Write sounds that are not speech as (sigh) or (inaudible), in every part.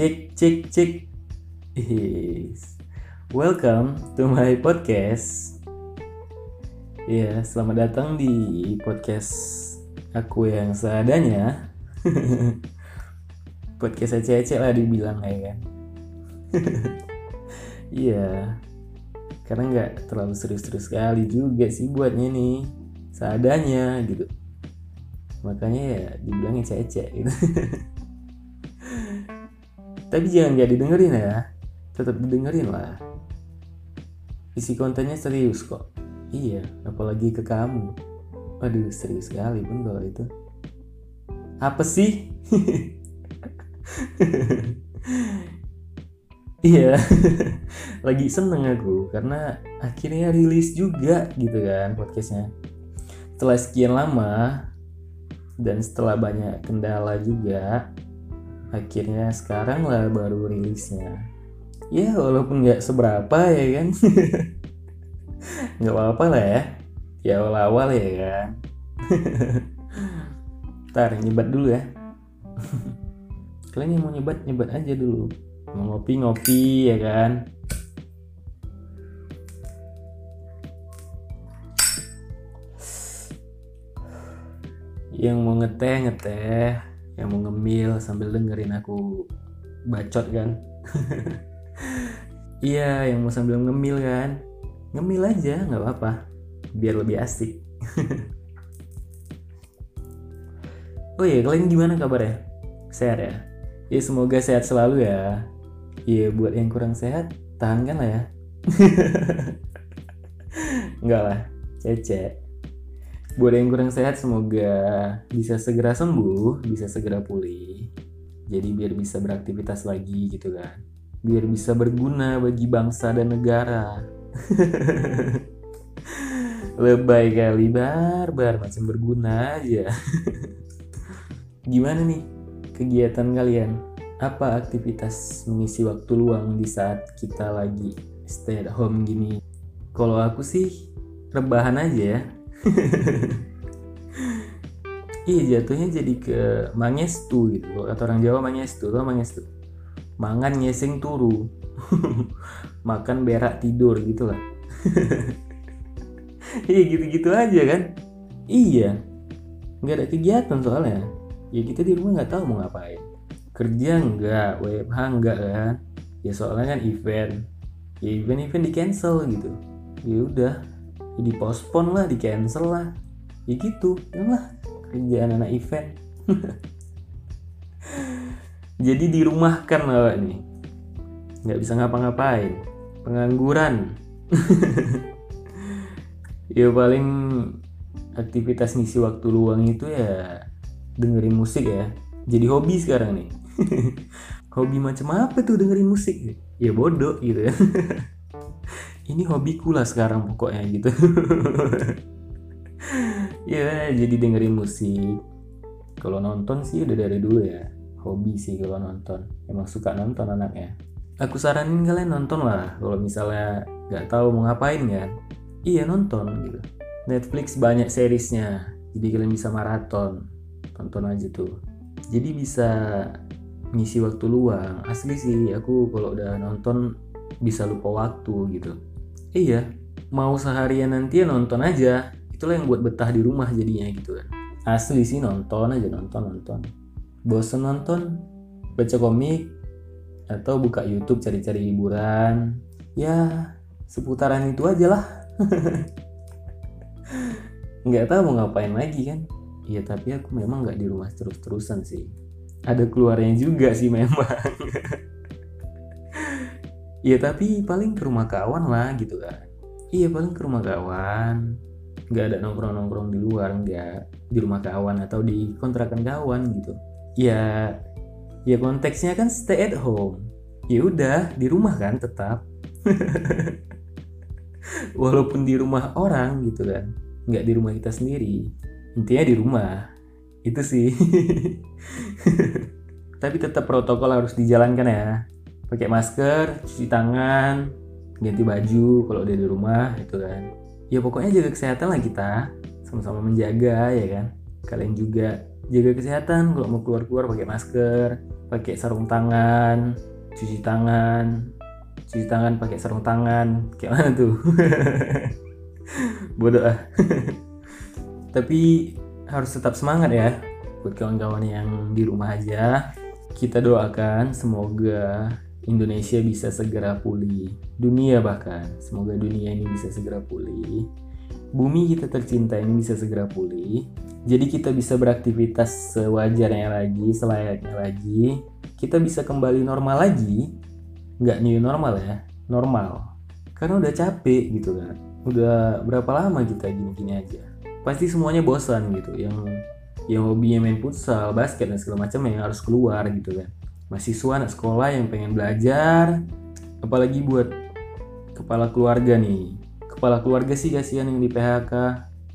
Cek, cek. Yes. Welcome to my podcast. Ya, selamat datang di podcast aku yang seadanya. (laughs) podcast ece-ece lah dibilang ya kan. (laughs) Iya, karena nggak terlalu serius-serius sekali juga sih buatnya nih, seadanya gitu. Makanya ya dibilangnya ece-ece gitu. (laughs) Tapi jangan gak didengerin ya, tetap didengerin lah. Isi kontennya serius kok. Iya, apalagi ke kamu. Waduh, serius sekali pun kalau itu. Apa sih? (laughs) iya, (laughs) lagi seneng aku karena akhirnya rilis juga gitu kan podcastnya. Setelah sekian lama dan setelah banyak kendala juga, akhirnya sekarang lah baru rilisnya. Ya walaupun nggak seberapa ya kan. (laughs) Nggak apa-apa lah ya. Ya awal-awal ya kan. (laughs) Ntar nyebat dulu ya. (laughs) Kalian yang mau nyebat nyebat aja dulu. Mau ngopi-ngopi ya kan. Yang mau ngeteh ngeteh yang mau ngemil sambil dengerin aku bacot kan? (laughs) Iya yang mau sambil ngemil kan? Ngemil aja nggak apa-apa. Biar lebih asik. (laughs) Oh iya kalian gimana kabarnya? Sehat ya? Ya semoga sehat selalu ya. Iya buat yang kurang sehat tahan kan lah ya. (laughs) Enggak lah cece buat yang kurang sehat semoga bisa segera sembuh, bisa segera pulih. Jadi biar bisa beraktivitas lagi gitu kan. Biar bisa berguna bagi bangsa dan negara. (laughs) Lebay kali barbar macam berguna aja. (laughs) Gimana nih kegiatan kalian? Apa aktivitas mengisi waktu luang di saat kita lagi stay at home gini? Kalau aku sih rebahan aja ya (laughs) iya jatuhnya jadi ke mangestu gitu. Kalau kata orang Jawa mangestu. Lo mangestu? Mangan nyesing turu. (laughs) Makan berak tidur gitu lah (laughs) iya gitu-gitu aja kan? Iya. Nggak ada kegiatan soalnya. Ya kita di rumah nggak tahu mau ngapain. Kerja nggak WFH nggak kan? Ya soalnya kan event. Ya event-event di cancel gitu. Ya udah di postpone lah di cancel lah. Ya gitu lah kerjaan anak event. (laughs) Jadi dirumahkan lah nih. Nggak bisa ngapa-ngapain. Pengangguran. (laughs) Ya paling aktivitas ngisi waktu luang itu ya dengerin musik ya. Jadi hobi sekarang nih. (laughs) Hobi macam apa tuh dengerin musik? Ya bodoh gitu ya ini hobiku lah sekarang pokoknya gitu. (laughs) Ya jadi dengerin musik. Kalau nonton sih udah dari dulu ya. Hobi sih kalau nonton. Emang suka nonton anaknya. Aku saranin kalian nonton lah. Kalau misalnya nggak tahu mau ngapain kan. Iya nonton gitu. Netflix banyak seriesnya. Jadi kalian bisa maraton. Tonton aja tuh. Jadi bisa ngisi waktu luang. Asli sih aku kalau udah nonton bisa lupa waktu gitu iya mau seharian nanti ya nonton aja. Itulah yang buat betah di rumah jadinya gitu kan. Asli sih nonton aja nonton nonton. Bosen nonton baca komik atau buka YouTube cari-cari hiburan. Ya seputaran itu aja lah. (laughs) Nggak tahu mau ngapain lagi kan. Iya tapi aku memang nggak di rumah terus-terusan sih. Ada keluarnya juga sih memang (laughs) Iya tapi paling ke rumah kawan lah gitu kan. Iya paling ke rumah kawan. Gak ada nongkrong-nongkrong di luar, nggak di rumah kawan atau di kontrakan kawan gitu. Ya, ya konteksnya kan stay at home. Ya udah di rumah kan tetap. (laughs) Walaupun di rumah orang gitu kan, nggak di rumah kita sendiri. Intinya di rumah. Itu sih. (laughs) tapi tetap protokol harus dijalankan ya pakai masker, cuci tangan, ganti baju kalau udah di rumah gitu kan. Ya pokoknya jaga kesehatan lah kita, sama-sama menjaga ya kan. Kalian juga jaga kesehatan kalau mau keluar-keluar pakai masker pakai sarung tangan cuci tangan cuci tangan pakai sarung tangan. Kayak mana tuh? (laughs) Bodoh ah. (laughs) Tapi harus tetap semangat ya buat kawan-kawan yang di rumah aja. Kita doakan semoga Indonesia bisa segera pulih. Dunia bahkan. Semoga dunia ini bisa segera pulih. Bumi kita tercinta ini bisa segera pulih. Jadi kita bisa beraktivitas sewajarnya lagi selayaknya lagi. Kita bisa kembali normal lagi. Nggak new normal ya normal. Karena udah capek gitu kan. Udah berapa lama kita gini-gini aja. Pasti semuanya bosan gitu. Yang yang hobinya main futsal basket dan segala macam yang harus keluar gitu kan mahasiswa anak sekolah yang pengen belajar apalagi buat kepala keluarga nih. Kepala keluarga sih kasihan yang di PHK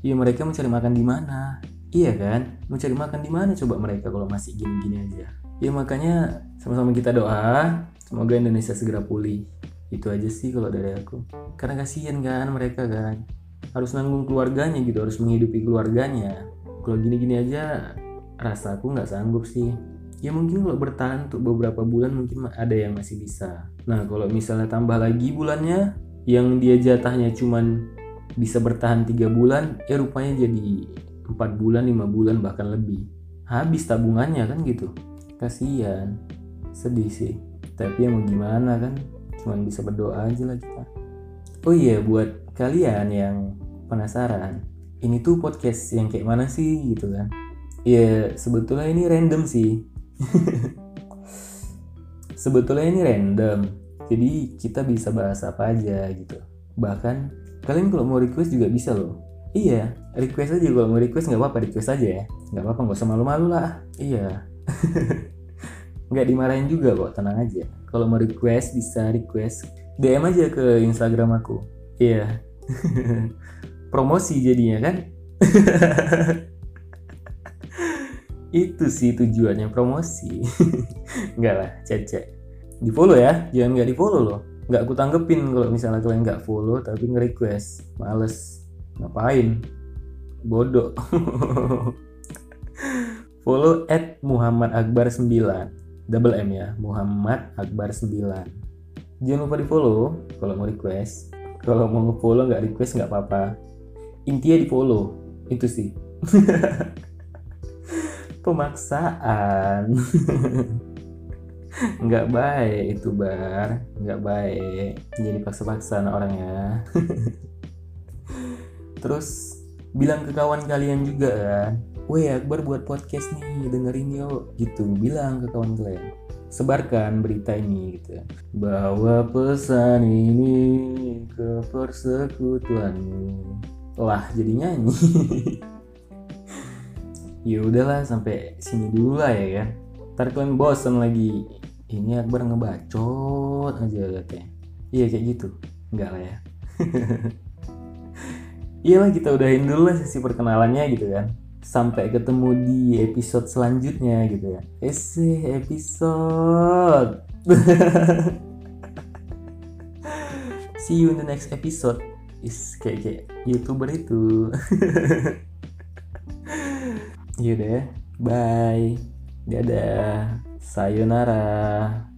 iya mereka mencari makan di mana? Iya kan? Mencari makan di mana coba mereka kalau masih gini-gini aja? Ya makanya sama-sama kita doa semoga Indonesia segera pulih. Itu aja sih kalau dari aku. Karena kasihan kan mereka kan. Harus nanggung keluarganya gitu harus menghidupi keluarganya. Kalau gini-gini aja rasa aku nggak sanggup sih ya mungkin kalau bertahan untuk beberapa bulan mungkin ada yang masih bisa. Nah kalau misalnya tambah lagi bulannya yang dia jatahnya cuman bisa bertahan tiga bulan ya rupanya jadi empat bulan lima bulan bahkan lebih. Habis tabungannya kan gitu. Kasihan. Sedih sih. Tapi ya mau gimana kan? Cuman bisa berdoa aja lah kita. Oh iya buat kalian yang penasaran ini tuh podcast yang kayak mana sih gitu kan? Ya sebetulnya ini random sih (laughs) sebetulnya ini random. Jadi kita bisa bahas apa aja gitu. Bahkan kalian kalau mau request juga bisa loh. Iya request aja. Kalau mau request nggak apa-apa. Request aja ya. Nggak apa-apa nggak usah malu-malu lah. Iya. (laughs) Nggak dimarahin juga kok. Tenang aja. Kalau mau request bisa request. DM aja ke Instagram aku. Iya. (laughs) Promosi jadinya kan itu sih tujuannya promosi. (laughs) Nggak lah cecek di follow ya jangan nggak di follow loh. Nggak aku tanggepin kalau misalnya kalian nggak follow tapi nge-request. Males. Ngapain? Bodoh. (laughs) Follow at Muhammad Akbar 9 double M ya Muhammad Akbar 9 jangan lupa di follow kalau mau request. Kalau mau follow nggak request nggak apa-apa. Intinya di follow itu sih (laughs) pemaksaan. (laughs) Nggak baik itu bar. Nggak baik. Jadi paksa-paksa orangnya (laughs) terus bilang ke kawan kalian juga kan Weh Akbar buat podcast nih dengerin yuk. Gitu bilang ke kawan kalian. Sebarkan berita ini gitu. Bawa pesan ini ke persekutuanmu lah jadi nyanyi (laughs) ya udahlah sampai sini dulu lah ya kan? Ntar kalian bosan lagi. Ini Akbar ngebacot aja katanya. Iya kayak gitu. Enggak lah ya. (laughs) Iyalah kita udahin dulu lah sesi perkenalannya gitu kan? Sampai ketemu di episode selanjutnya gitu ya. Ese episode. (laughs) See you in the next episode. Is kayak kayak youtuber itu (laughs) yaudah bye. Dadah. Sayonara